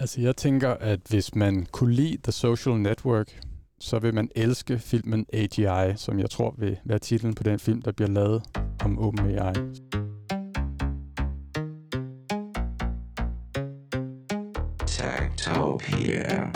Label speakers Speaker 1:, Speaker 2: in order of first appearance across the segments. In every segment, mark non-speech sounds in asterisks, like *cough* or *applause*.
Speaker 1: Altså jeg tænker, at hvis man kunne lide The Social Network, så vil man elske filmen AGI, som jeg tror vil være titlen på den film, der bliver lavet om OpenAI. Techtopia.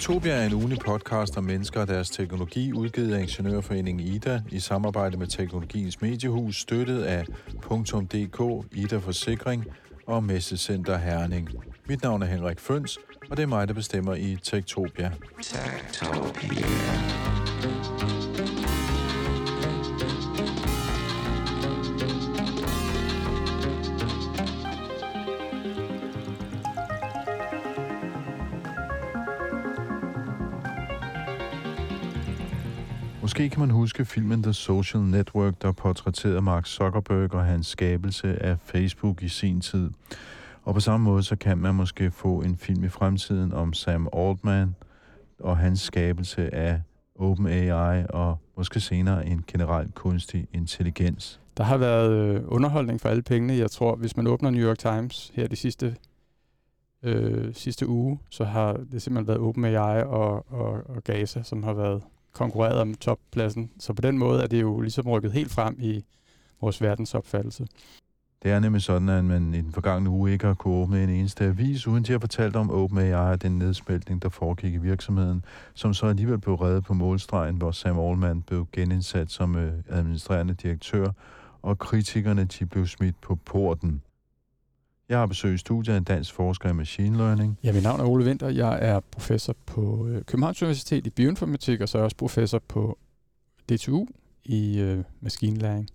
Speaker 2: Tektopia er en ugenlig podcast om mennesker og deres teknologi, udgivet af Ingeniørforeningen IDA i samarbejde med Teknologiens Mediehus, støttet af .dk, IDA Forsikring og Messecenter Herning. Mit navn er Henrik Føns, og det er mig, der bestemmer i Tektopia. Tektopia. Måske kan man huske filmen The Social Network, der portrætterede Mark Zuckerberg og hans skabelse af Facebook i sin tid. Og på samme måde, så kan man måske få en film i fremtiden om Sam Altman og hans skabelse af OpenAI og måske senere en generel kunstig intelligens.
Speaker 1: Der har været øh, underholdning for alle pengene. Jeg tror, hvis man åbner New York Times her de sidste, øh, sidste uge, så har det simpelthen været OpenAI og, og, og Gaza, som har været konkurreret om toppladsen. Så på den måde er det jo ligesom rykket helt frem i vores verdensopfattelse.
Speaker 2: Det er nemlig sådan, at man i den forgangne uge ikke har kunnet åbne en eneste avis, uden de har fortalt om OpenAI og den nedsmeltning, der foregik i virksomheden, som så alligevel blev reddet på målstregen, hvor Sam Allman blev genindsat som øh, administrerende direktør, og kritikerne de blev smidt på porten. Jeg har besøgt studiet af en dansk forsker i machine learning.
Speaker 1: Ja, mit navn er Ole Winter. Jeg er professor på øh, Københavns Universitet i bioinformatik, og så er jeg også professor på DTU i øh, maskinlæring.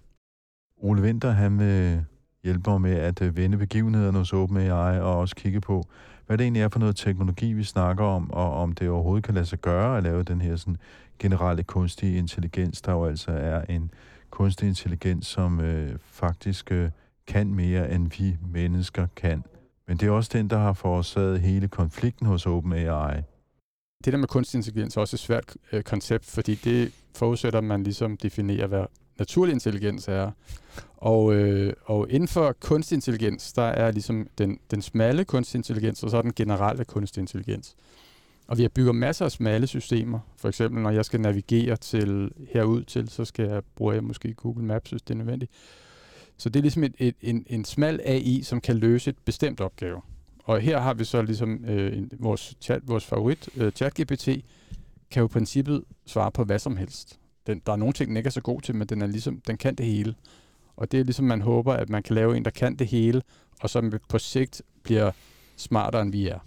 Speaker 2: Ole Winter, han vil hjælpe mig med at øh, vende begivenhederne hos OpenAI og også kigge på, hvad det egentlig er for noget teknologi, vi snakker om, og om det overhovedet kan lade sig gøre at lave den her sådan, generelle kunstige intelligens, der jo altså er en kunstig intelligens, som øh, faktisk øh, kan mere, end vi mennesker kan. Men det er også den, der har forårsaget hele konflikten hos OpenAI.
Speaker 1: Det der med kunstig intelligens er også et svært øh, koncept, fordi det forudsætter, at man ligesom definerer, hvad naturlig intelligens er. Og, øh, og inden for kunstig intelligens, der er ligesom den, den smalle kunstig intelligens, og så er den generelle kunstig intelligens. Og vi har bygget masser af smalle systemer. For eksempel, når jeg skal navigere til herud til, så skal jeg bruge måske Google Maps, hvis det er nødvendigt. Så det er ligesom et, et, en, en smal AI, som kan løse et bestemt opgave. Og her har vi så ligesom øh, en, vores, chat, vores favorit, øh, ChatGPT, kan jo i princippet svare på hvad som helst. Den, der er nogle ting, den ikke er så god til, men den, er ligesom, den kan det hele. Og det er ligesom, man håber, at man kan lave en, der kan det hele, og som på sigt bliver smartere, end vi er.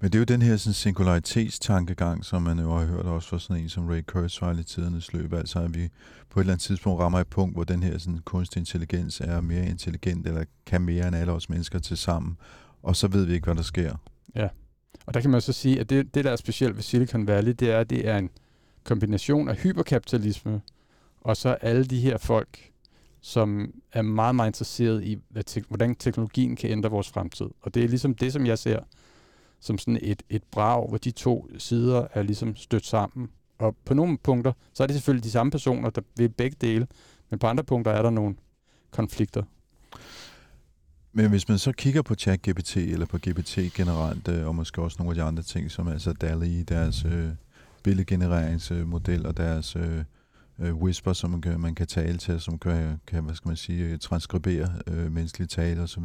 Speaker 2: Men det er jo den her sådan, singularitetstankegang, som man jo har hørt også fra sådan en som Ray Kurzweil i tidernes løb. Altså at vi på et eller andet tidspunkt rammer et punkt, hvor den her sådan, kunstig intelligens er mere intelligent, eller kan mere end alle os mennesker til sammen. Og så ved vi ikke, hvad der sker.
Speaker 1: Ja, og der kan man så sige, at det, det der er specielt ved Silicon Valley, det er, at det er en kombination af hyperkapitalisme, og så alle de her folk, som er meget, meget interesseret i, hvad te- hvordan teknologien kan ændre vores fremtid. Og det er ligesom det, som jeg ser som sådan et, et brag, hvor de to sider er ligesom stødt sammen. Og på nogle punkter, så er det selvfølgelig de samme personer, der vil begge dele, men på andre punkter er der nogle konflikter.
Speaker 2: Men hvis man så kigger på ChatGPT eller på GPT generelt, øh, og måske også nogle af de andre ting, som altså DALI, deres øh, billedgenereringsmodel og deres øh, øh, whisper, som man kan, man kan tale til, som kan, kan hvad skal man sige, transkribere øh, menneskelige tale osv.,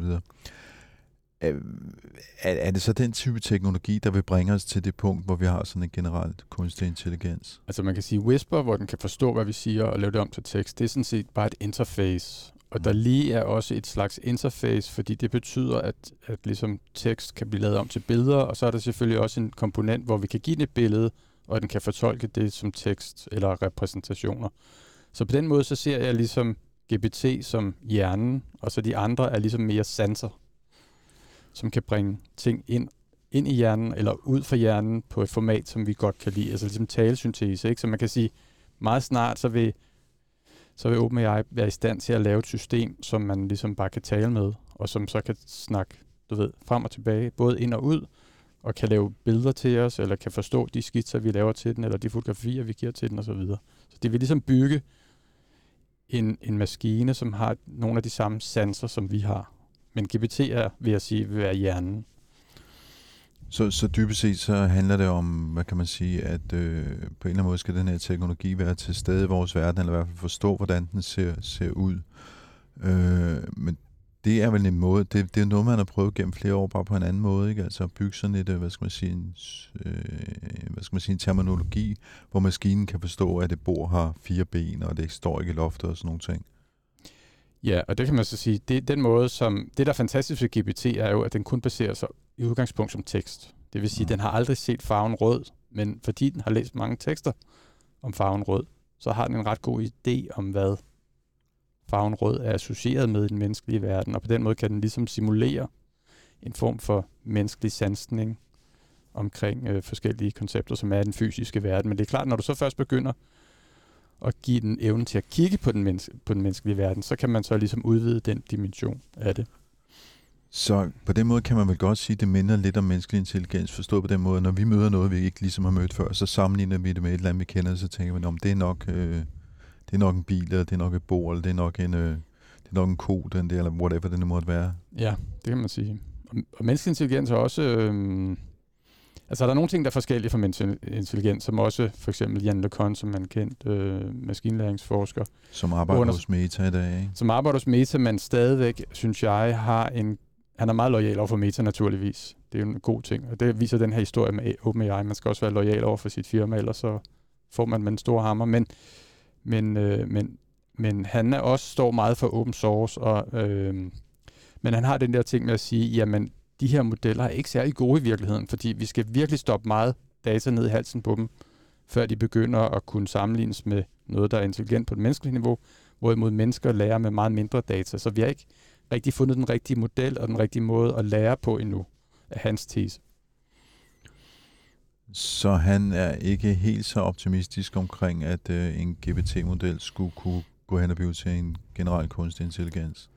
Speaker 2: er, er det så den type teknologi, der vil bringe os til det punkt, hvor vi har sådan en generelt kunstig intelligens?
Speaker 1: Altså man kan sige Whisper, hvor den kan forstå, hvad vi siger og lave det om til tekst, det er sådan set bare et interface. Og mm. der lige er også et slags interface, fordi det betyder, at, at ligesom tekst kan blive lavet om til billeder, og så er der selvfølgelig også en komponent, hvor vi kan give det et billede, og den kan fortolke det som tekst eller repræsentationer. Så på den måde, så ser jeg ligesom GPT som hjernen, og så de andre er ligesom mere sanser som kan bringe ting ind, ind i hjernen, eller ud fra hjernen på et format, som vi godt kan lide. Altså ligesom talesyntese, ikke? Så man kan sige, meget snart, så vil, så vil OpenAI være i stand til at lave et system, som man ligesom bare kan tale med, og som så kan snakke du ved, frem og tilbage, både ind og ud, og kan lave billeder til os, eller kan forstå de skitser, vi laver til den, eller de fotografier, vi giver til den osv. Så, så det vil ligesom bygge en, en maskine, som har nogle af de samme sanser, som vi har. Men GPT er, vil jeg sige, vil være hjernen.
Speaker 2: Så, så dybest set så handler det om, hvad kan man sige, at øh, på en eller anden måde skal den her teknologi være til stede i vores verden, eller i hvert fald forstå, hvordan den ser, ser ud. Øh, men det er vel en måde, det, det er noget, man har prøvet gennem flere år, bare på en anden måde, ikke? Altså at bygge sådan et, øh, hvad skal man sige, en, øh, hvad skal man sige, en terminologi, hvor maskinen kan forstå, at det bor har fire ben, og det står ikke i loftet og sådan nogle ting.
Speaker 1: Ja, og det kan man så sige, det den måde, som, det der er fantastisk ved GPT er jo, at den kun baserer sig i udgangspunkt som tekst. Det vil sige, mm. den har aldrig set farven rød, men fordi den har læst mange tekster om farven rød, så har den en ret god idé om, hvad farven rød er associeret med i den menneskelige verden, og på den måde kan den ligesom simulere en form for menneskelig sansning omkring øh, forskellige koncepter, som er i den fysiske verden. Men det er klart, når du så først begynder at give den evnen til at kigge på den, menneske, på den menneskelige verden, så kan man så ligesom udvide den dimension af det.
Speaker 2: Så på den måde kan man vel godt sige, at det minder lidt om menneskelig intelligens, forstået på den måde, når vi møder noget, vi ikke ligesom har mødt før, så sammenligner vi det med et eller andet, vi kender, så tænker vi, om det er nok, øh, det er nok en bil, eller det er nok et bord, eller det er nok en, øh, det er nok en ko, den der, eller whatever det nu måtte være.
Speaker 1: Ja, det kan man sige. Og, og menneskelig intelligens er også... Øh, Altså, der er nogle ting, der er forskellige fra menneskelig intelligens, som også for eksempel Jan LeCun, som man kendt øh, maskinlæringsforsker.
Speaker 2: Som arbejder under, hos Meta i dag, ikke?
Speaker 1: Som arbejder hos Meta, men stadigvæk, synes jeg, har en... Han er meget lojal over for Meta, naturligvis. Det er jo en god ting, og det viser den her historie med OpenAI. Man skal også være lojal over for sit firma, ellers så får man med en stor hammer. Men, men, øh, men, men han er også står meget for open source, og, øh, men han har den der ting med at sige, jamen, de her modeller er ikke særlig gode i virkeligheden, fordi vi skal virkelig stoppe meget data ned i halsen på dem, før de begynder at kunne sammenlignes med noget, der er intelligent på et menneskeligt niveau, hvorimod mennesker lærer med meget mindre data. Så vi har ikke rigtig fundet den rigtige model og den rigtige måde at lære på endnu, af hans tese.
Speaker 2: Så han er ikke helt så optimistisk omkring, at øh, en GPT-model skulle kunne gå hen og blive til en generel kunstig intelligens?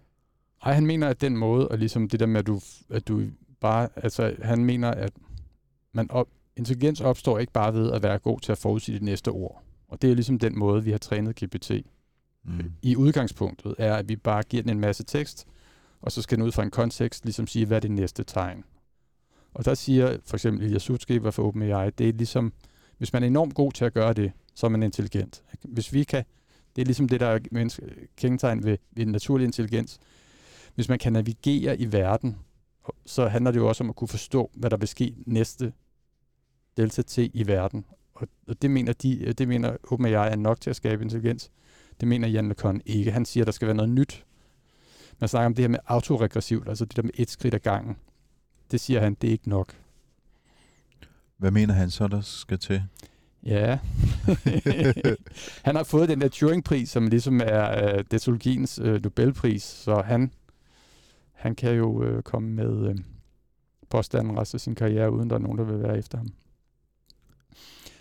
Speaker 1: Ej, han mener, at den måde, og ligesom det der med, at du, at du bare, altså han mener, at man op, intelligens opstår ikke bare ved at være god til at forudsige det næste ord. Og det er ligesom den måde, vi har trænet GPT. Mm. I udgangspunktet er, at vi bare giver den en masse tekst, og så skal den ud fra en kontekst ligesom sige, hvad er det næste tegn. Og der siger for eksempel Ilya Sutskever for OpenAI, det er ligesom, hvis man er enormt god til at gøre det, så er man intelligent. Hvis vi kan, det er ligesom det, der er kendetegn ved, ved naturlig intelligens, hvis man kan navigere i verden, så handler det jo også om at kunne forstå, hvad der vil ske næste delta T i verden. Og det mener, de, det mener OpenAI er nok til at skabe intelligens. Det mener Jan LeCun ikke. Han siger, at der skal være noget nyt. Man snakker om det her med autoregressivt, altså det der med et skridt ad gangen. Det siger han, det er ikke nok.
Speaker 2: Hvad mener han så, der skal til?
Speaker 1: Ja. *laughs* han har fået den der Turing-pris, som ligesom er uh, detologiens uh, Nobelpris, så han han kan jo øh, komme med øh, påstanden resten af sin karriere, uden der er nogen, der vil være efter ham.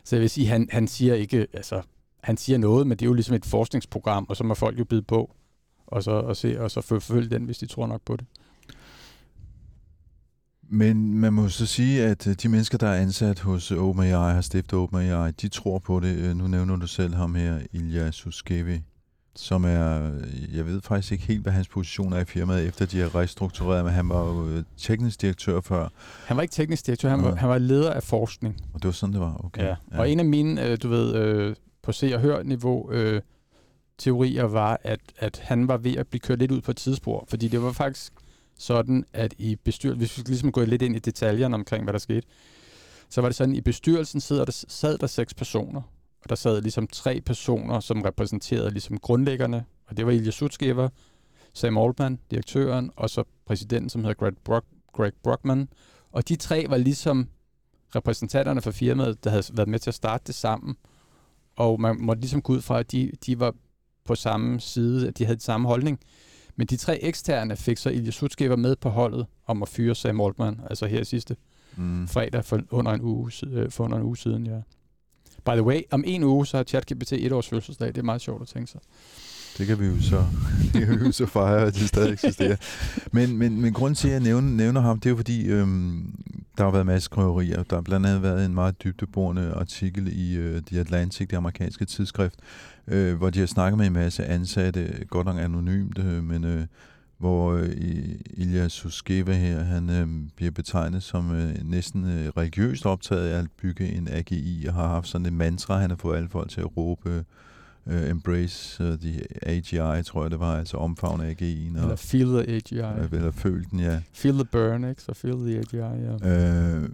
Speaker 1: Så jeg vil sige, han, han siger ikke, altså, han siger noget, men det er jo ligesom et forskningsprogram, og så må folk jo bide på, og så, og se, og så forfølge den, hvis de tror nok på det.
Speaker 2: Men man må så sige, at øh, de mennesker, der er ansat hos OpenAI, har stiftet OpenAI, de tror på det. Øh, nu nævner du selv ham her, Ilya Suskevi som er, jeg ved faktisk ikke helt, hvad hans position er i firmaet, efter de har restruktureret, men han var jo øh, teknisk direktør før.
Speaker 1: Han var ikke teknisk direktør, han, var, han var leder af forskning.
Speaker 2: Og det var sådan, det var? Okay.
Speaker 1: Ja. ja. Og en af mine, øh, du ved, øh, på se- og hør-niveau, øh, teorier var, at, at han var ved at blive kørt lidt ud på et tidsspor, fordi det var faktisk sådan, at i bestyrelsen, hvis vi skal ligesom gå lidt ind i detaljerne omkring, hvad der skete, så var det sådan, at i bestyrelsen sad der, sad der seks personer, og der sad ligesom tre personer, som repræsenterede ligesom grundlæggerne, og det var Ilya Sutskever, Sam Altman, direktøren, og så præsidenten, som hedder Greg, Brock, Greg Brockman. Og de tre var ligesom repræsentanterne for firmaet, der havde været med til at starte det sammen. Og man måtte ligesom gå ud fra, at de, de var på samme side, at de havde den samme holdning. Men de tre eksterne fik så Ilya Sutskever med på holdet om at fyre Sam Altman, altså her sidste mm. fredag for under en uge, øh, for under en uge siden, ja. By the way, om en uge, så har ChatGPT et års fødselsdag. Det er meget sjovt at tænke sig.
Speaker 2: Det kan vi jo så, *laughs* det kan vi jo så fejre, at det stadig eksisterer. Men, men, men grund til, at jeg nævner, nævner ham, det er jo fordi, øhm, der har været masser skriverier. Der har blandt andet været en meget dybdeborende artikel i øh, The Atlantic, det amerikanske tidsskrift, øh, hvor de har snakket med en masse ansatte, godt nok anonymt, øh, men øh, hvor øh, Ilya Suskeva her, han øh, bliver betegnet som øh, næsten øh, religiøst optaget af at bygge en AGI, og har haft sådan et mantra, han har fået alle folk til at råbe uh, Embrace uh, the AGI, tror jeg det var, altså omfavne AGI'en.
Speaker 1: Eller Feel the AGI.
Speaker 2: Uh, eller føl den, ja.
Speaker 1: Feel the burn, ikke? Så Feel the AGI,
Speaker 2: ja. Uh,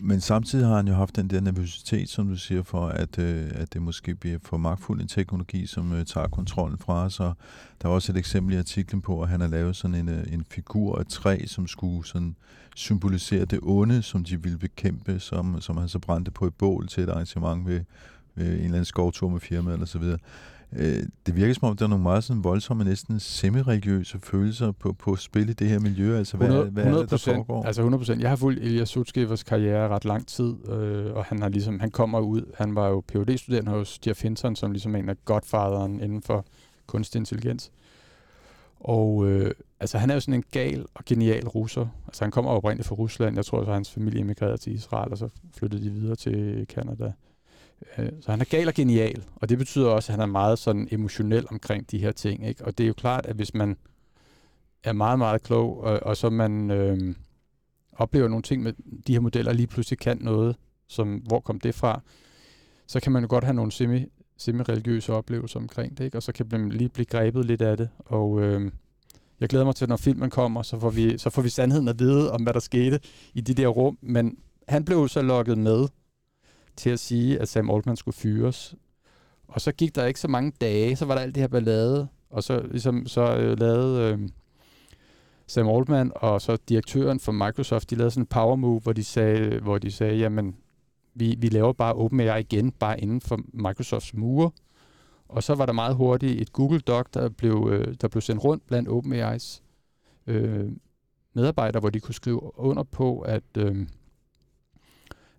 Speaker 2: men samtidig har han jo haft den der nervøsitet, som du siger, for at, uh, at det måske bliver for magtfuld en teknologi, som uh, tager kontrollen fra os. Og der er også et eksempel i artiklen på, at han har lavet sådan en, uh, en figur af træ, som skulle sådan symbolisere det onde, som de ville bekæmpe, som, som han så brændte på et bål til et arrangement ved øh, en eller anden skovtur med firmaet eller så videre. Øh, det virker som om, der er nogle meget sådan voldsomme, næsten semi-religiøse følelser på, på spil i det her miljø. Altså, hvad, 100, hvad er det, der foregår?
Speaker 1: Altså 100 procent. Jeg har fulgt Elias Sutskevers karriere ret lang tid, øh, og han, har ligesom, han kommer ud. Han var jo phd student hos Jeff Hinton, som ligesom en af godfaderen inden for kunstig intelligens. Og øh, altså, han er jo sådan en gal og genial russer. Altså, han kommer oprindeligt fra Rusland. Jeg tror, at hans familie emigrerede til Israel, og så flyttede de videre til Kanada. Øh, så han er gal og genial, og det betyder også, at han er meget sådan emotionel omkring de her ting. Ikke? Og det er jo klart, at hvis man er meget, meget klog, og, og så man øh, oplever nogle ting med de her modeller, lige pludselig kan noget, som hvor kom det fra, så kan man jo godt have nogle semi, semi-religiøse oplevelser omkring det, ikke? og så kan man lige blive grebet lidt af det. Og øh, jeg glæder mig til, når filmen kommer, så får, vi, så får vi sandheden at vide om, hvad der skete i de der rum. Men han blev jo så lukket med, til at sige, at Sam Altman skulle fyres. Og så gik der ikke så mange dage, så var der alt det her ballade, og så, ligesom, så øh, lavede øh, Sam Altman og så direktøren for Microsoft, de lavede sådan en power move, hvor de sagde, øh, hvor de sagde jamen, vi, vi laver bare OpenAI igen, bare inden for Microsofts mure. Og så var der meget hurtigt et Google Doc, der blev, øh, der blev sendt rundt blandt OpenAI's øh, medarbejdere, hvor de kunne skrive under på, at øh,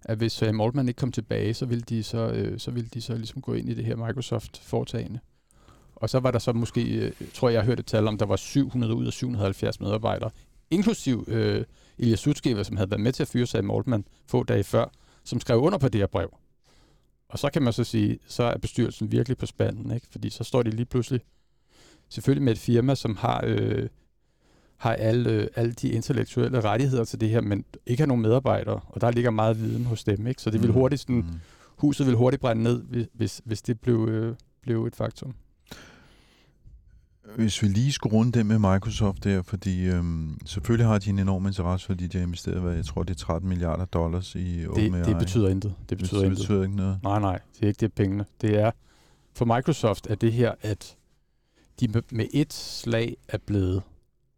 Speaker 1: at hvis øh, uh, Altman ikke kom tilbage, så ville de så, øh, så ville de så ligesom gå ind i det her Microsoft-foretagende. Og så var der så måske, øh, tror jeg, jeg hørte et tal om, der var 700 ud af 770 medarbejdere, inklusiv øh, Elias Sutskever, som havde været med til at fyre Sam Altman få dage før, som skrev under på det her brev. Og så kan man så sige, så er bestyrelsen virkelig på spanden, ikke? fordi så står de lige pludselig selvfølgelig med et firma, som har øh, har alle, alle de intellektuelle rettigheder til det her, men ikke har nogen medarbejdere, og der ligger meget viden hos dem. Ikke? Så det vil mm. hurtigt sådan, mm. huset vil hurtigt brænde ned, hvis, hvis det blev, øh, blev et faktum.
Speaker 2: Hvis vi lige skulle runde det med Microsoft der, fordi øhm, selvfølgelig har de en enorm interesse, fordi de har investeret, hvad jeg tror, det er 13 milliarder dollars i
Speaker 1: OpenAI. Det, det betyder intet. Det betyder,
Speaker 2: det
Speaker 1: intet.
Speaker 2: betyder ikke noget.
Speaker 1: Nej, nej, det er ikke det pengene. Det er, for Microsoft er det her, at de med et slag er blevet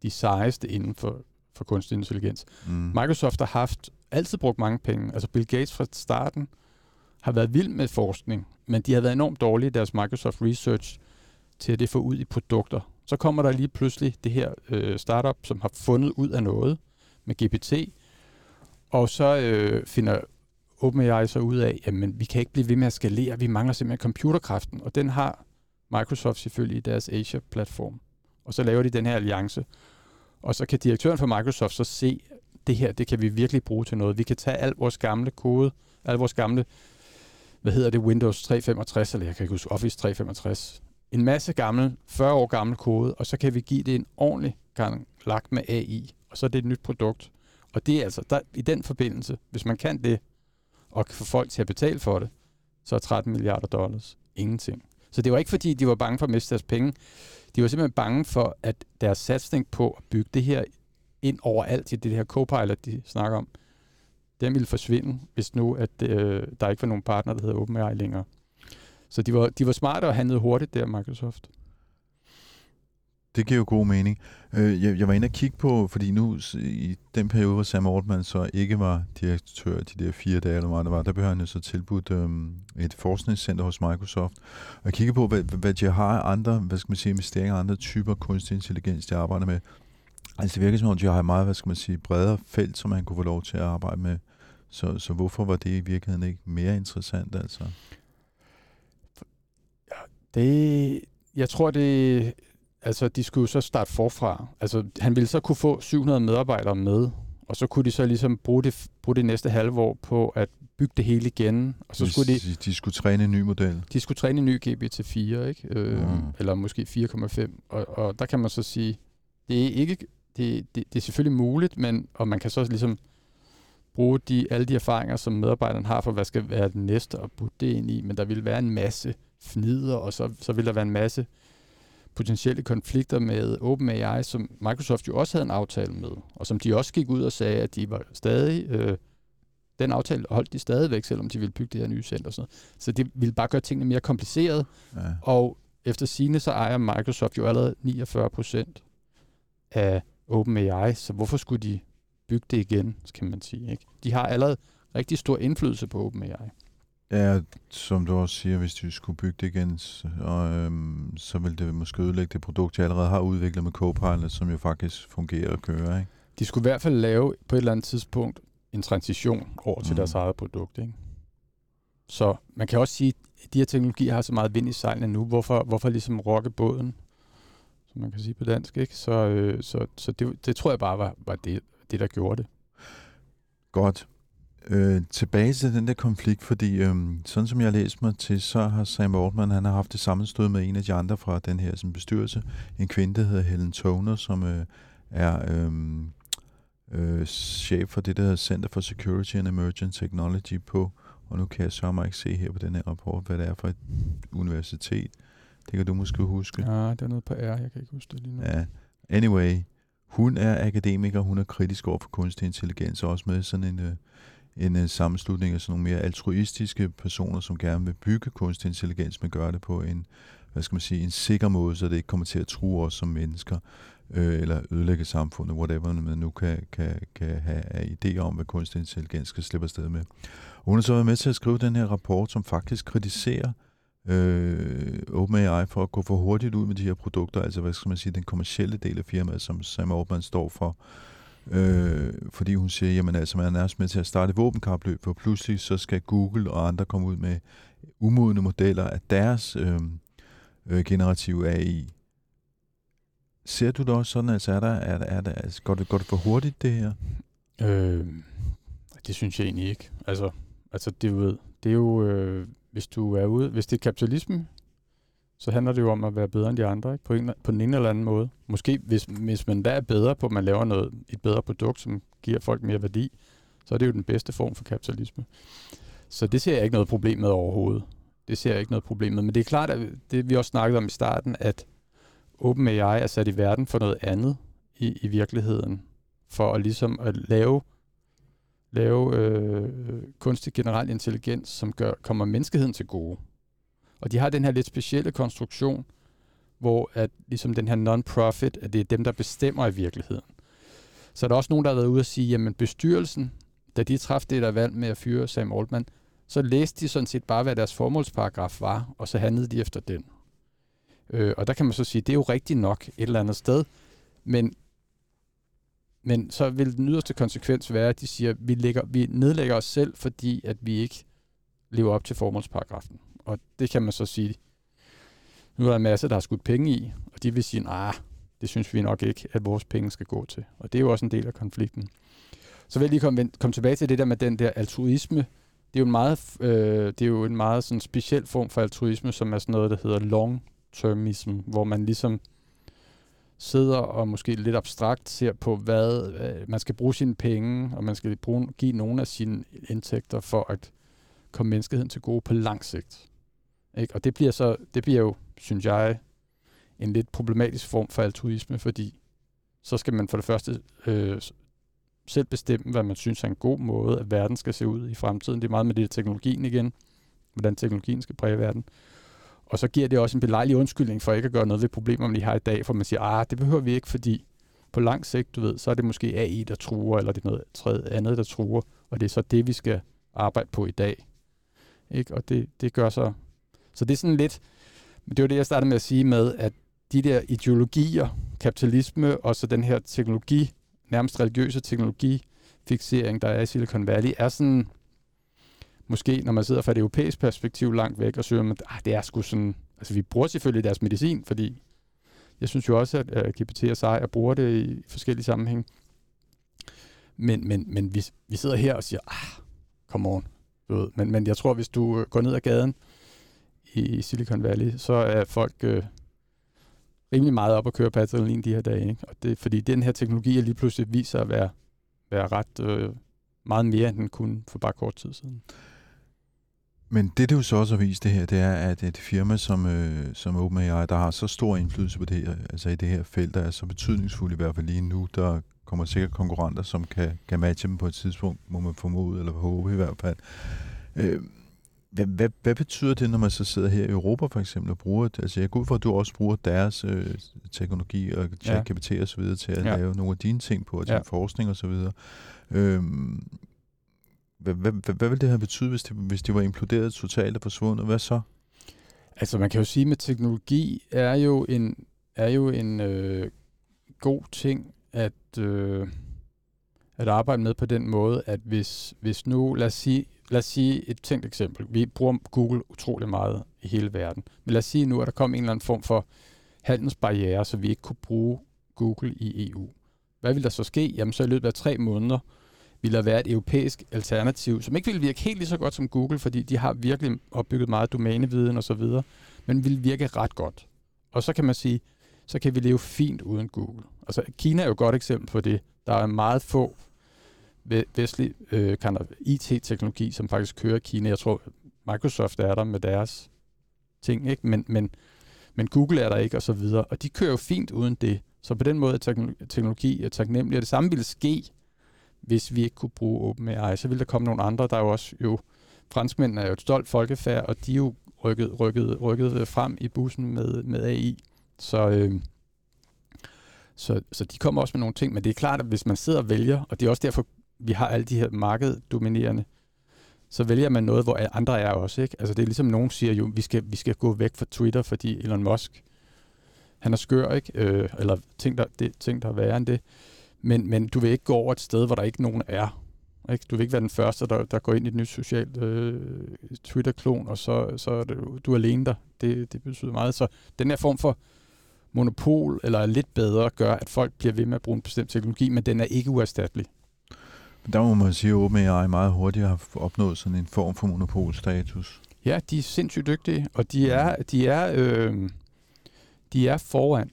Speaker 1: de sejeste inden for, for kunstig intelligens. Mm. Microsoft har haft altid brugt mange penge. Altså Bill Gates fra starten har været vild med forskning, men de har været enormt dårlige i deres Microsoft Research til at det få ud i produkter. Så kommer der lige pludselig det her øh, startup, som har fundet ud af noget med GPT, og så øh, finder OpenAI så ud af, jamen vi kan ikke blive ved med at skalere, vi mangler simpelthen computerkraften, og den har Microsoft selvfølgelig i deres Asia-platform. Og så laver de den her alliance, og så kan direktøren for Microsoft så se, det her, det kan vi virkelig bruge til noget. Vi kan tage al vores gamle kode, al vores gamle, hvad hedder det, Windows 365, eller jeg kan ikke huske, Office 365, en masse gammel, 40 år gammel kode, og så kan vi give det en ordentlig gang lagt med AI, og så er det et nyt produkt. Og det er altså, der, i den forbindelse, hvis man kan det, og kan få folk til at betale for det, så er 13 milliarder dollars ingenting. Så det var ikke fordi, de var bange for at miste deres penge. De var simpelthen bange for, at deres satsning på at bygge det her ind overalt i det her Copilot, de snakker om, den ville forsvinde, hvis nu, at øh, der ikke var nogen partner, der hedder OpenAI længere. Så de var, de var smarte og handlede hurtigt der, Microsoft.
Speaker 2: Det giver jo god mening. Øh, jeg, jeg var inde og kigge på, fordi nu i den periode, hvor Sam Altman så ikke var direktør de der fire dage, eller hvad der var, der blev han jo så tilbudt øhm, et forskningscenter hos Microsoft. Og jeg kigger på, hvad, hvad de har andre, hvad skal man sige, investeringer andre typer kunstig intelligens, de arbejder med. Altså det virker som om, de har meget, hvad skal man sige, bredere felt, som man kunne få lov til at arbejde med. Så, så hvorfor var det i virkeligheden ikke mere interessant, altså?
Speaker 1: Ja, det, jeg tror, det... Altså, de skulle så starte forfra. Altså, han ville så kunne få 700 medarbejdere med, og så kunne de så ligesom bruge det, bruge det næste halve år på at bygge det hele igen. Og så skulle de,
Speaker 2: de skulle træne en ny model.
Speaker 1: De skulle træne en ny GPT-4, ikke? Øh, mm. Eller måske 4,5. Og, og der kan man så sige, det er ikke det, det, det er selvfølgelig muligt, men og man kan så ligesom bruge de, alle de erfaringer, som medarbejderen har for, hvad skal være det næste, og putte det ind i, men der vil være en masse fnider, og så, så vil der være en masse potentielle konflikter med OpenAI, som Microsoft jo også havde en aftale med, og som de også gik ud og sagde, at de var stadig, øh, den aftale holdt de stadigvæk, selvom de ville bygge det her nye center og sådan noget. Så det ville bare gøre tingene mere komplicerede, ja. og efter sine så ejer Microsoft jo allerede 49 procent af OpenAI, så hvorfor skulle de bygge det igen, kan man sige. Ikke? De har allerede rigtig stor indflydelse på OpenAI.
Speaker 2: Ja, som du også siger, hvis de skulle bygge det igen, så, og, øhm, så vil det måske ødelægge det produkt, jeg allerede har udviklet med Copilot, som jo faktisk fungerer og kører. Ikke?
Speaker 1: De skulle i hvert fald lave på et eller andet tidspunkt en transition over til mm. deres eget produkt. Ikke? Så man kan også sige, at de her teknologier har så meget vind i sejlene nu. Hvorfor, hvorfor ligesom rokke båden? som man kan sige på dansk. Ikke? Så, øh, så, så det, det tror jeg bare var, var det, det, der gjorde det.
Speaker 2: Godt. Øh, tilbage til den der konflikt, fordi øh, sådan som jeg har læst mig til, så har Sam Altman, han har haft det sammenstød med en af de andre fra den her som bestyrelse. En kvinde, der hedder Helen Toner, som øh, er øh, øh, chef for det, der hedder Center for Security and Emerging Technology på, og nu kan jeg så mig ikke se her på den her rapport, hvad det er for et universitet. Det kan du måske huske.
Speaker 1: Ja, det er noget på R, jeg kan ikke huske det lige nu.
Speaker 2: Ja. Anyway, hun er akademiker, hun er kritisk over for kunstig intelligens, og også med sådan en, øh, en, øh, sammenslutning af sådan nogle mere altruistiske personer, som gerne vil bygge kunstig intelligens, men gøre det på en, hvad skal man sige, en sikker måde, så det ikke kommer til at true os som mennesker, øh, eller ødelægge samfundet, whatever man nu kan, kan, kan have af idéer om, hvad kunstig intelligens skal slippe afsted med. Og hun har så været med til at skrive den her rapport, som faktisk kritiserer øh, OpenAI for at gå for hurtigt ud med de her produkter, altså hvad skal man sige, den kommercielle del af firmaet, som Sam Altman står for. Øh, fordi hun siger, jamen altså, man er nærmest med til at starte våbenkapløb, for pludselig så skal Google og andre komme ud med umodne modeller af deres øh, øh, generative AI. Ser du det også sådan, altså er der, er der, er der altså, går, det, går det for hurtigt det her?
Speaker 1: Øh, det synes jeg egentlig ikke. Altså, altså det, ved, det er jo, øh, hvis du er ude, hvis det er kapitalisme, så handler det jo om at være bedre end de andre, ikke? På, en, på den ene eller anden måde. Måske hvis, hvis man der er bedre på, at man laver noget, et bedre produkt, som giver folk mere værdi, så er det jo den bedste form for kapitalisme. Så det ser jeg ikke noget problem med overhovedet. Det ser jeg ikke noget problem med. Men det er klart, at det vi også snakkede om i starten, at OpenAI er sat i verden for noget andet i, i virkeligheden. For at ligesom at lave lave øh, kunstig generel intelligens, som gør, kommer menneskeheden til gode. Og de har den her lidt specielle konstruktion, hvor at ligesom den her non-profit, at det er dem, der bestemmer i virkeligheden. Så er der også nogen, der har været ude og sige, jamen bestyrelsen, da de træffede det der valg med at fyre Sam Altman, så læste de sådan set bare, hvad deres formålsparagraf var, og så handlede de efter den. Øh, og der kan man så sige, det er jo rigtigt nok et eller andet sted, men men så vil den yderste konsekvens være, at de siger, at vi, lægger, vi nedlægger os selv, fordi at vi ikke lever op til formålsparagrafen. Og det kan man så sige, nu er der en masse, der har skudt penge i, og de vil sige, nej, det synes vi nok ikke, at vores penge skal gå til. Og det er jo også en del af konflikten. Så vil jeg lige komme, komme tilbage til det der med den der altruisme. Det er jo en meget, øh, det er jo en meget sådan speciel form for altruisme, som er sådan noget, der hedder long-termism, hvor man ligesom sidder og måske lidt abstrakt ser på, hvad øh, man skal bruge sine penge, og man skal bruge, give nogle af sine indtægter for at komme menneskeheden til gode på lang sigt. Ikke? Og det bliver så, det bliver jo, synes jeg, en lidt problematisk form for altruisme, fordi så skal man for det første øh, selv bestemme, hvad man synes er en god måde, at verden skal se ud i fremtiden. Det er meget med det teknologien igen, hvordan teknologien skal præge verden. Og så giver det også en belejlig undskyldning for ikke at gøre noget ved problemerne, de har i dag, for man siger, ah, det behøver vi ikke, fordi på lang sigt, du ved, så er det måske AI, der truer, eller det er noget tredje andet, der truer, og det er så det, vi skal arbejde på i dag. Ikke? Og det, det gør så... Så det er sådan lidt... Det var det, jeg startede med at sige med, at de der ideologier, kapitalisme og så den her teknologi, nærmest religiøse teknologifixering, der er i Silicon Valley, er sådan måske, når man sidder fra et europæisk perspektiv langt væk, og søger, at ah, det er sgu sådan, Altså vi bruger selvfølgelig deres medicin, fordi jeg synes jo også, at, GPT og SAI bruger det i forskellige sammenhænge. Men, men, men vi, vi sidder her og siger, ah, come on. Du ved. Men, men jeg tror, hvis du øh, går ned ad gaden i Silicon Valley, så er folk øh, rimelig meget op at køre på adrenalin de her dage. Ikke? Og det, fordi den her teknologi er lige pludselig viser at være, være ret øh, meget mere, end den kunne for bare kort tid siden.
Speaker 2: Men det, det jo så også har vist det her, det er, at et firma som, øh, som OpenAI, der har så stor indflydelse på det her, altså i det her felt, der er så betydningsfuldt i hvert fald lige nu, der kommer sikkert konkurrenter, som kan, kan matche dem på et tidspunkt, må man formode, eller håbe i hvert fald. Øh, hvad, hvad, hvad betyder det, når man så sidder her i Europa for eksempel og bruger det? Altså jeg går ud fra, at du også bruger deres øh, teknologi og ChatGPT ja. og så videre til at ja. lave nogle af dine ting på, til ja. forskning og så videre. Øh, hvad, hvad, hvad, hvad vil det have betydet, hvis det, hvis det var imploderet totalt og forsvundet? Hvad så?
Speaker 1: Altså man kan jo sige, at teknologi er jo en, er jo en øh, god ting at, øh, at arbejde med på den måde, at hvis, hvis nu, lad os, sige, lad os sige et tænkt eksempel. Vi bruger Google utrolig meget i hele verden. Men lad os sige nu, at der kom en eller anden form for handelsbarriere, så vi ikke kunne bruge Google i EU. Hvad vil der så ske? Jamen så i løbet af tre måneder, ville der være et europæisk alternativ, som ikke ville virke helt lige så godt som Google, fordi de har virkelig opbygget meget domæneviden og så videre, men ville virke ret godt. Og så kan man sige, så kan vi leve fint uden Google. Altså Kina er jo et godt eksempel på det. Der er meget få vestlig øh, IT-teknologi, som faktisk kører i Kina. Jeg tror, Microsoft er der med deres ting, ikke? Men, men, men Google er der ikke, og så videre. Og de kører jo fint uden det. Så på den måde er teknologi er taknemmelig. Og det samme ville ske, hvis vi ikke kunne bruge OpenAI, så ville der komme nogle andre, der er jo også jo, franskmændene er jo et stolt folkefærd, og de er jo rykket, rykket, rykket frem i bussen med, med AI. Så, øh, så, så de kommer også med nogle ting, men det er klart, at hvis man sidder og vælger, og det er også derfor, vi har alle de her markeddominerende, så vælger man noget, hvor andre er også. Ikke? Altså det er ligesom nogen siger jo, vi skal, vi skal gå væk fra Twitter, fordi Elon Musk, han er skør, ikke? Øh, eller ting der, det, ting, der er værre end det. Men, men du vil ikke gå over et sted, hvor der ikke nogen er. Ikke? Du vil ikke være den første, der, der går ind i et nyt socialt øh, Twitter-klon, og så, så er det, du er alene der. Det, det betyder meget. Så den her form for monopol, eller lidt bedre, gør, at folk bliver ved med at bruge en bestemt teknologi, men den er ikke uerstattelig.
Speaker 2: Der må man sige, at OpenAI meget hurtigt har opnået sådan en form for monopolstatus.
Speaker 1: Ja, de er sindssygt dygtige, og de er, de er, øh, de er foran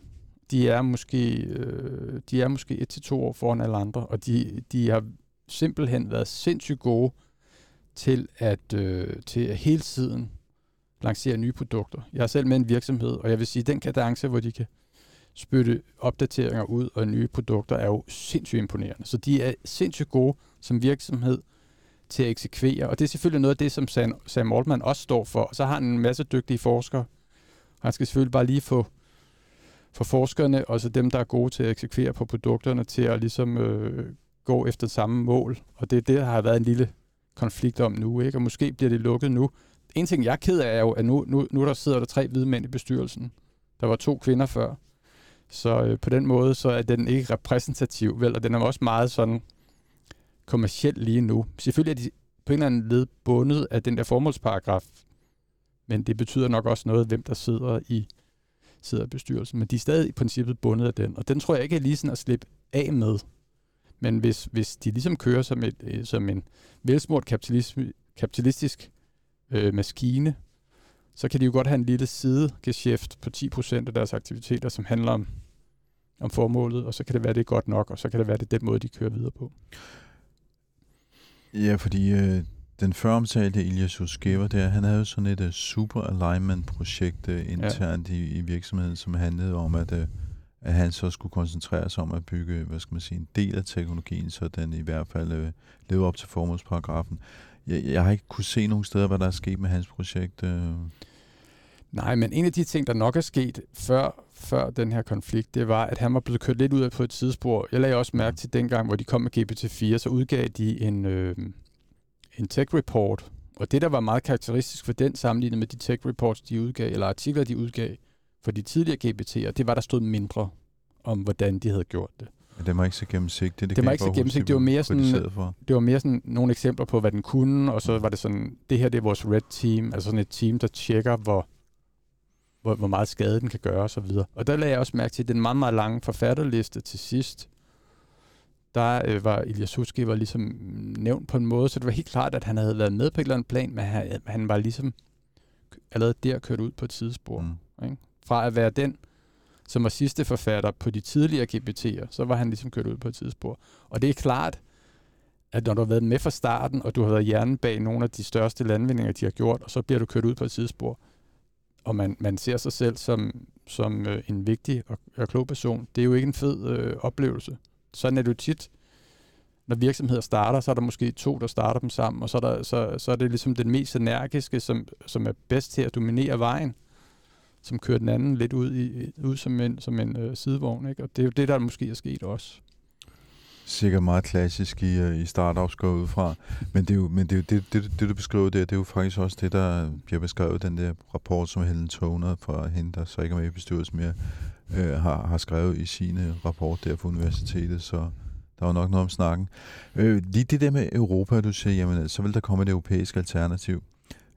Speaker 1: de er måske, øh, de er måske et til to år foran alle andre, og de, de har simpelthen været sindssygt gode til at, øh, til at hele tiden lancere nye produkter. Jeg er selv med en virksomhed, og jeg vil sige, at den kadence, hvor de kan spytte opdateringer ud og nye produkter, er jo sindssygt imponerende. Så de er sindssygt gode som virksomhed til at eksekvere, og det er selvfølgelig noget af det, som Sam, Sam Altman også står for. Og så har han en masse dygtige forskere. Han skal selvfølgelig bare lige få for forskerne, og så dem, der er gode til at eksekvere på produkterne, til at ligesom øh, gå efter samme mål. Og det, det der har været en lille konflikt om nu, ikke? og måske bliver det lukket nu. En ting, jeg er ked af, er jo, at nu, nu, nu der sidder der tre hvide mænd i bestyrelsen. Der var to kvinder før. Så øh, på den måde, så er den ikke repræsentativ, vel? Og den er også meget sådan kommerciel lige nu. Selvfølgelig er de på en eller anden led bundet af den der formålsparagraf, men det betyder nok også noget, hvem der sidder i sidder i bestyrelsen, men de er stadig i princippet bundet af den, og den tror jeg ikke er lige sådan at slippe af med. Men hvis, hvis de ligesom kører som, et, øh, som en velsmurt kapitalistisk øh, maskine, så kan de jo godt have en lille sidegeschæft på 10% af deres aktiviteter, som handler om, om formålet, og så kan det være, det er godt nok, og så kan det være, det er den måde, de kører videre på.
Speaker 2: Ja, fordi øh, den føromtalte Ilias Uskeva der, han havde jo sådan et uh, super alignment projekt uh, internt ja. i, i virksomheden, som handlede om, at, uh, at han så skulle koncentrere sig om at bygge, hvad skal man sige, en del af teknologien, så den i hvert fald uh, lever op til formålsparagrafen. Jeg, jeg har ikke kunne se nogen steder, hvad der er sket med hans projekt. Uh.
Speaker 1: Nej, men en af de ting, der nok er sket før, før den her konflikt, det var, at han var blevet kørt lidt ud af på et tidsspor. Jeg lagde også mærke til dengang, hvor de kom med GPT-4, så udgav de en... Øh, en tech report, og det, der var meget karakteristisk for den sammenlignet med de tech reports, de udgav, eller artikler, de udgav for de tidligere GPT'er, det var, der stod mindre om, hvordan de havde gjort det.
Speaker 2: Ja, det var ikke så gennemsigtigt.
Speaker 1: Det, det var ikke så gennemsigtigt. Det var mere sådan, for. det var mere sådan nogle eksempler på, hvad den kunne, og så var det sådan, det her det er vores red team, altså sådan et team, der tjekker, hvor, hvor, hvor meget skade den kan gøre. Og, og der lagde jeg også mærke til, at den meget, meget lange forfatterliste til sidst, der øh, var Elias Hutski var ligesom nævnt på en måde, så det var helt klart, at han havde været med på et eller andet plan, men han, han var ligesom allerede der kørt ud på et sidespor. Mm. Ikke? Fra at være den, som var sidste forfatter på de tidligere GPT'er, så var han ligesom kørt ud på et tidsspor. Og det er klart, at når du har været med fra starten, og du har været hjernen bag nogle af de største landvindinger, de har gjort, og så bliver du kørt ud på et sidespor, og man, man ser sig selv som, som øh, en vigtig og, og klog person, det er jo ikke en fed øh, oplevelse. Sådan er det jo tit, når virksomheder starter, så er der måske to, der starter dem sammen, og så er, der, så, så er det ligesom den mest energiske, som, som er bedst til at dominere vejen, som kører den anden lidt ud, i, ud som en, som en øh, sidevogn. Ikke? Og det er jo det, der måske er sket også
Speaker 2: sikkert meget klassisk i, øh, i startups går ud fra. Men det er jo, men det, er jo det, det, det, du beskriver der, det er jo faktisk også det, der bliver beskrevet den der rapport, som Helen Toner fra hende, der så ikke er med i bestyrelsen mere, øh, har, har skrevet i sine øh, rapport der fra universitetet, så der var nok noget om snakken. Øh, lige det der med Europa, du siger, jamen så vil der komme et europæisk alternativ.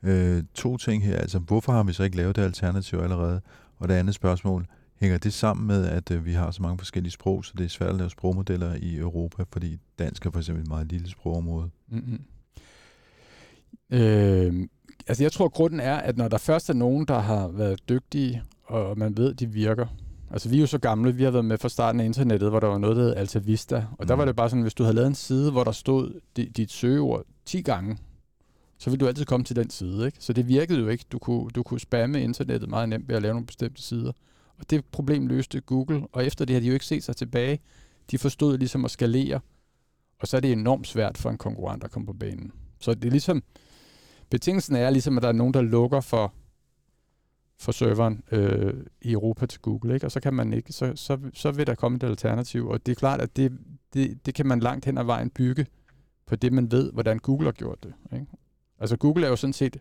Speaker 2: Øh, to ting her, altså hvorfor har vi så ikke lavet det alternativ allerede? Og det andet spørgsmål, Hænger det sammen med, at øh, vi har så mange forskellige sprog, så det er svært at lave sprogmodeller i Europa, fordi dansk er for eksempel et meget lille sprogområde? Mm-hmm.
Speaker 1: Øh, altså jeg tror, at grunden er, at når der først er nogen, der har været dygtige, og man ved, de virker, Altså, vi er jo så gamle, vi har været med fra starten af internettet, hvor der var noget, der hed Alta Vista. Og mm. der var det bare sådan, hvis du havde lavet en side, hvor der stod dit, dit søgeord 10 gange, så vil du altid komme til den side. Ikke? Så det virkede jo ikke. Du kunne, du kunne spamme internettet meget nemt ved at lave nogle bestemte sider. Og det problem løste Google, og efter det har de jo ikke set sig tilbage. De forstod ligesom at skalere, og så er det enormt svært for en konkurrent at komme på banen. Så det er ligesom, betingelsen er ligesom, at der er nogen, der lukker for, for serveren øh, i Europa til Google, ikke? og så kan man ikke, så, så, så vil der komme et alternativ, og det er klart, at det, det, det kan man langt hen ad vejen bygge på det, man ved, hvordan Google har gjort det. Ikke? Altså Google er jo sådan set,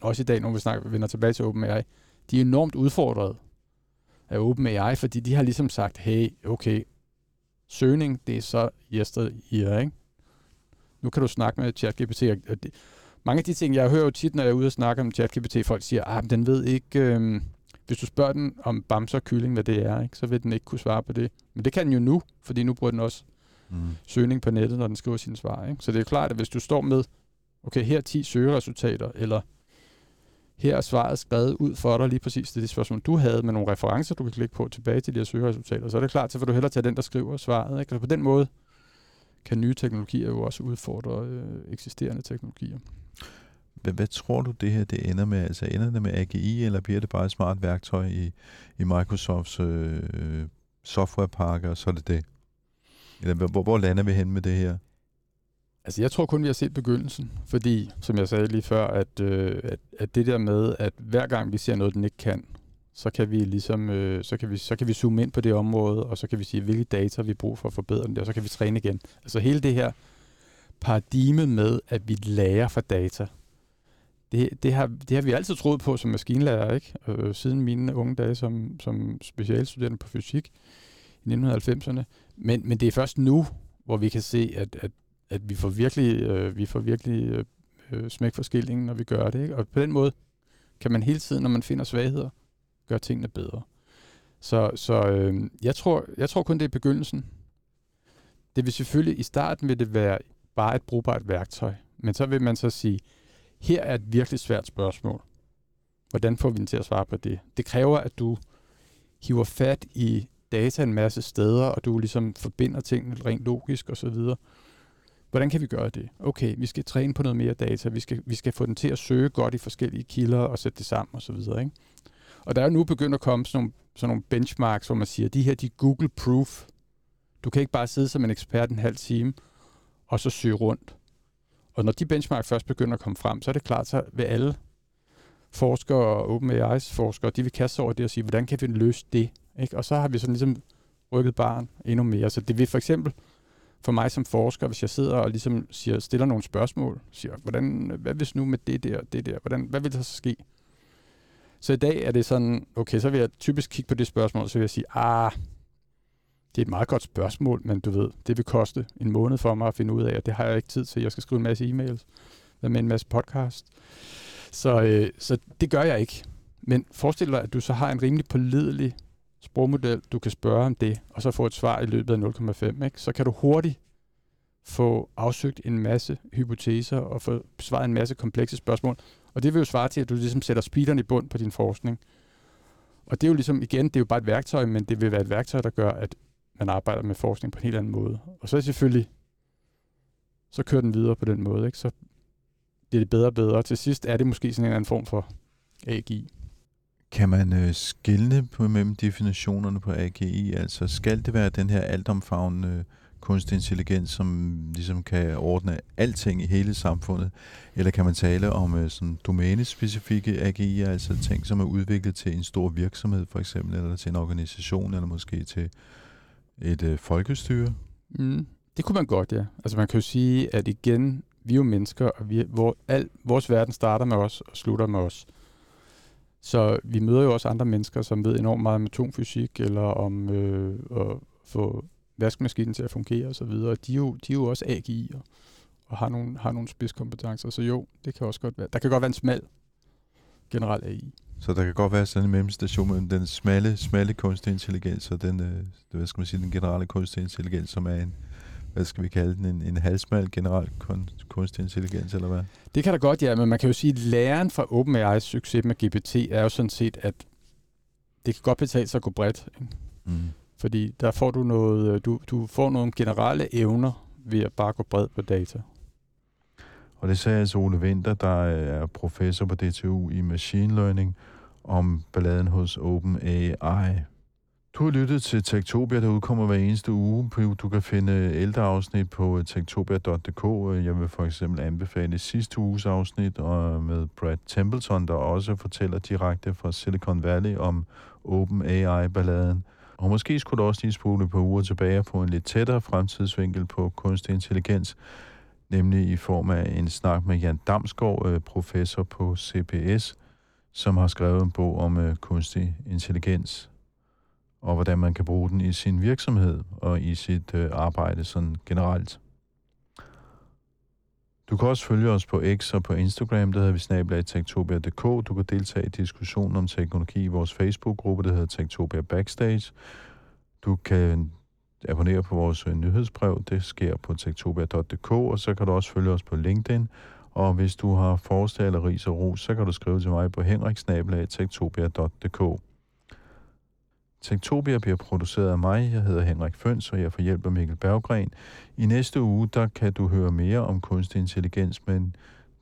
Speaker 1: også i dag, når vi snakker, vender tilbage til OpenAI, de er enormt udfordret af OpenAI, fordi de har ligesom sagt, hey, okay, søgning, det er så yesteryear, ikke? Nu kan du snakke med ChatGPT. Og det, mange af de ting, jeg hører jo tit, når jeg er ude og snakke om ChatGPT, folk siger, ah, men den ved ikke, øhm, hvis du spørger den om bamser og kylling, hvad det er, ikke, så vil den ikke kunne svare på det. Men det kan den jo nu, fordi nu bruger den også mm. søgning på nettet, når den skriver sine svar. Ikke? Så det er klart, at hvis du står med, okay, her er 10 søgeresultater, eller her er svaret skrevet ud for dig lige præcis til det spørgsmål, du havde, med nogle referencer, du kan klikke på tilbage til de her søgeresultater. Så er det klart, så vil du hellere tage den, der skriver svaret. Ikke? Så på den måde kan nye teknologier jo også udfordre øh, eksisterende teknologier.
Speaker 2: Hvad, hvad tror du, det her det ender med? Altså ender det med AGI, eller bliver det bare et smart værktøj i, i Microsofts øh, softwarepakke, og så er det det? Eller hvor, hvor lander vi hen med det her?
Speaker 1: Altså, jeg tror kun, vi har set begyndelsen, fordi, som jeg sagde lige før, at, øh, at, at det der med, at hver gang vi ser noget, den ikke kan, så kan vi ligesom, øh, så kan vi, så kan vi zoome ind på det område, og så kan vi sige, hvilke data vi bruger for at forbedre det, og så kan vi træne igen. Altså hele det her paradigme med, at vi lærer fra data, det, det, har, det har vi altid troet på som maskinlærer, ikke? Øh, siden mine unge dage som, som specialstuderende på fysik i 1990'erne. Men, men det er først nu, hvor vi kan se, at, at at vi får virkelig, øh, vi får virkelig øh, øh, smæk for skillingen, når vi gør det. Ikke? Og på den måde kan man hele tiden, når man finder svagheder, gøre tingene bedre. Så, så øh, jeg, tror, jeg tror kun, det er begyndelsen. Det vil selvfølgelig, i starten vil det være bare et brugbart værktøj. Men så vil man så sige, her er et virkelig svært spørgsmål. Hvordan får vi den til at svare på det? Det kræver, at du hiver fat i data en masse steder, og du ligesom forbinder tingene rent logisk osv. Hvordan kan vi gøre det? Okay, vi skal træne på noget mere data, vi skal, vi skal få den til at søge godt i forskellige kilder og sætte det sammen osv. Ikke? Og der er nu begyndt at komme sådan nogle, sådan nogle benchmarks, hvor man siger, de her de Google Proof. Du kan ikke bare sidde som en ekspert en halv time og så søge rundt. Og når de benchmark først begynder at komme frem, så er det klart, så vil alle forskere og OpenAI's forskere, de vil kaste over det og sige, hvordan kan vi løse det? Ikke? Og så har vi sådan ligesom rykket barn endnu mere. Så det vil for eksempel for mig som forsker, hvis jeg sidder og ligesom siger, stiller nogle spørgsmål, siger, hvordan, hvad hvis nu med det der, det der, hvordan, hvad vil der så ske? Så i dag er det sådan, okay, så vil jeg typisk kigge på det spørgsmål, så vil jeg sige, ah, det er et meget godt spørgsmål, men du ved, det vil koste en måned for mig at finde ud af, og det har jeg ikke tid til. Jeg skal skrive en masse e-mails, med en masse podcast. Så, øh, så det gør jeg ikke. Men forestil dig, at du så har en rimelig pålidelig sprogmodel, du kan spørge om det, og så få et svar i løbet af 0,5. Ikke? Så kan du hurtigt få afsøgt en masse hypoteser og få besvaret en masse komplekse spørgsmål. Og det vil jo svare til, at du ligesom sætter speederen i bund på din forskning. Og det er jo ligesom, igen, det er jo bare et værktøj, men det vil være et værktøj, der gør, at man arbejder med forskning på en helt anden måde. Og så er det selvfølgelig, så kører den videre på den måde, ikke? så bliver det bedre og bedre. Til sidst er det måske sådan en anden form for AGI.
Speaker 2: Kan man øh, skille på mellem definitionerne på AGI? Altså skal det være den her altomfavnende øh, kunstig intelligens, som ligesom kan ordne alting i hele samfundet? Eller kan man tale om øh, sådan domænespecifikke AGI'er, altså ting, som er udviklet til en stor virksomhed for eksempel, eller til en organisation, eller måske til et øh, folkestyre?
Speaker 1: Mm, det kunne man godt, ja. Altså man kan jo sige, at igen, vi er jo mennesker, og vi, hvor al, vores verden starter med os og slutter med os. Så vi møder jo også andre mennesker, som ved enormt meget om atomfysik, eller om øh, at få vaskemaskinen til at fungere osv. De, er jo, de er jo også AGI'er og har nogle, har nogle spidskompetencer. Så jo, det kan også godt være. Der kan godt være en smal generel AI.
Speaker 2: Så der kan godt være sådan en mellemstation mellem den smalle, smalle kunstig intelligens og den, øh, hvad skal man sige, den generelle kunstig intelligens, som er en, hvad skal vi kalde den, en, en halsmal generel kun, kunstig intelligens, eller hvad?
Speaker 1: Det kan da godt, ja, men man kan jo sige, at læren fra OpenAI's succes med GPT er jo sådan set, at det kan godt betale sig at gå bredt. Ikke? Mm. Fordi der får du noget, øh, du, du får nogle generelle evner ved at bare gå bred på data.
Speaker 2: Og det sagde altså Ole Winter, der er professor på DTU i Machine Learning, om balladen hos OpenAI. Du har lyttet til Tektopia, der udkommer hver eneste uge. Du kan finde ældre afsnit på øh, tektopia.dk. Jeg vil for eksempel anbefale sidste uges afsnit med Brad Templeton, der også fortæller direkte fra Silicon Valley om OpenAI-balladen. Og måske skulle du også lige spole på uger tilbage og få en lidt tættere fremtidsvinkel på kunstig intelligens, nemlig i form af en snak med Jan Damsgaard, øh, professor på CPS, som har skrevet en bog om øh, kunstig intelligens og hvordan man kan bruge den i sin virksomhed og i sit øh, arbejde sådan generelt. Du kan også følge os på X og på Instagram, der hedder vi snabelagtektopia.dk. Du kan deltage i diskussionen om teknologi i vores Facebook-gruppe, der hedder Tektopia Backstage. Du kan abonnere på vores øh, nyhedsbrev, det sker på tektopia.dk, og så kan du også følge os på LinkedIn. Og hvis du har forslag eller ris og ros, så kan du skrive til mig på henriksnabelag.tektopia.dk. Tektopia bliver produceret af mig. Jeg hedder Henrik Føns, og jeg får hjælp af Mikkel Berggren. I næste uge, der kan du høre mere om kunstig intelligens, men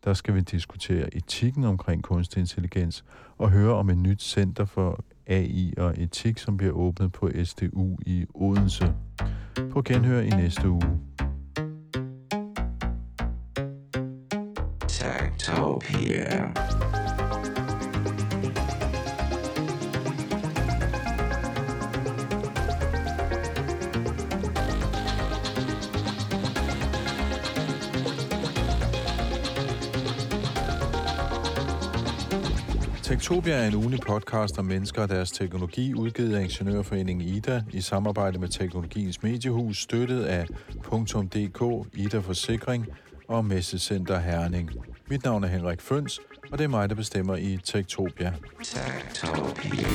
Speaker 2: der skal vi diskutere etikken omkring kunstig intelligens og høre om et nyt center for AI og etik, som bliver åbnet på SDU i Odense. På genhør i næste uge. Tektopia. Techtopia er en ugen podcast om mennesker og deres teknologi, udgivet af Ingeniørforeningen IDA i samarbejde med Teknologiens Mediehus, støttet af .dk, IDA Forsikring og Messecenter Herning. Mit navn er Henrik Føns, og det er mig, der bestemmer i Tektopia. Tektopia.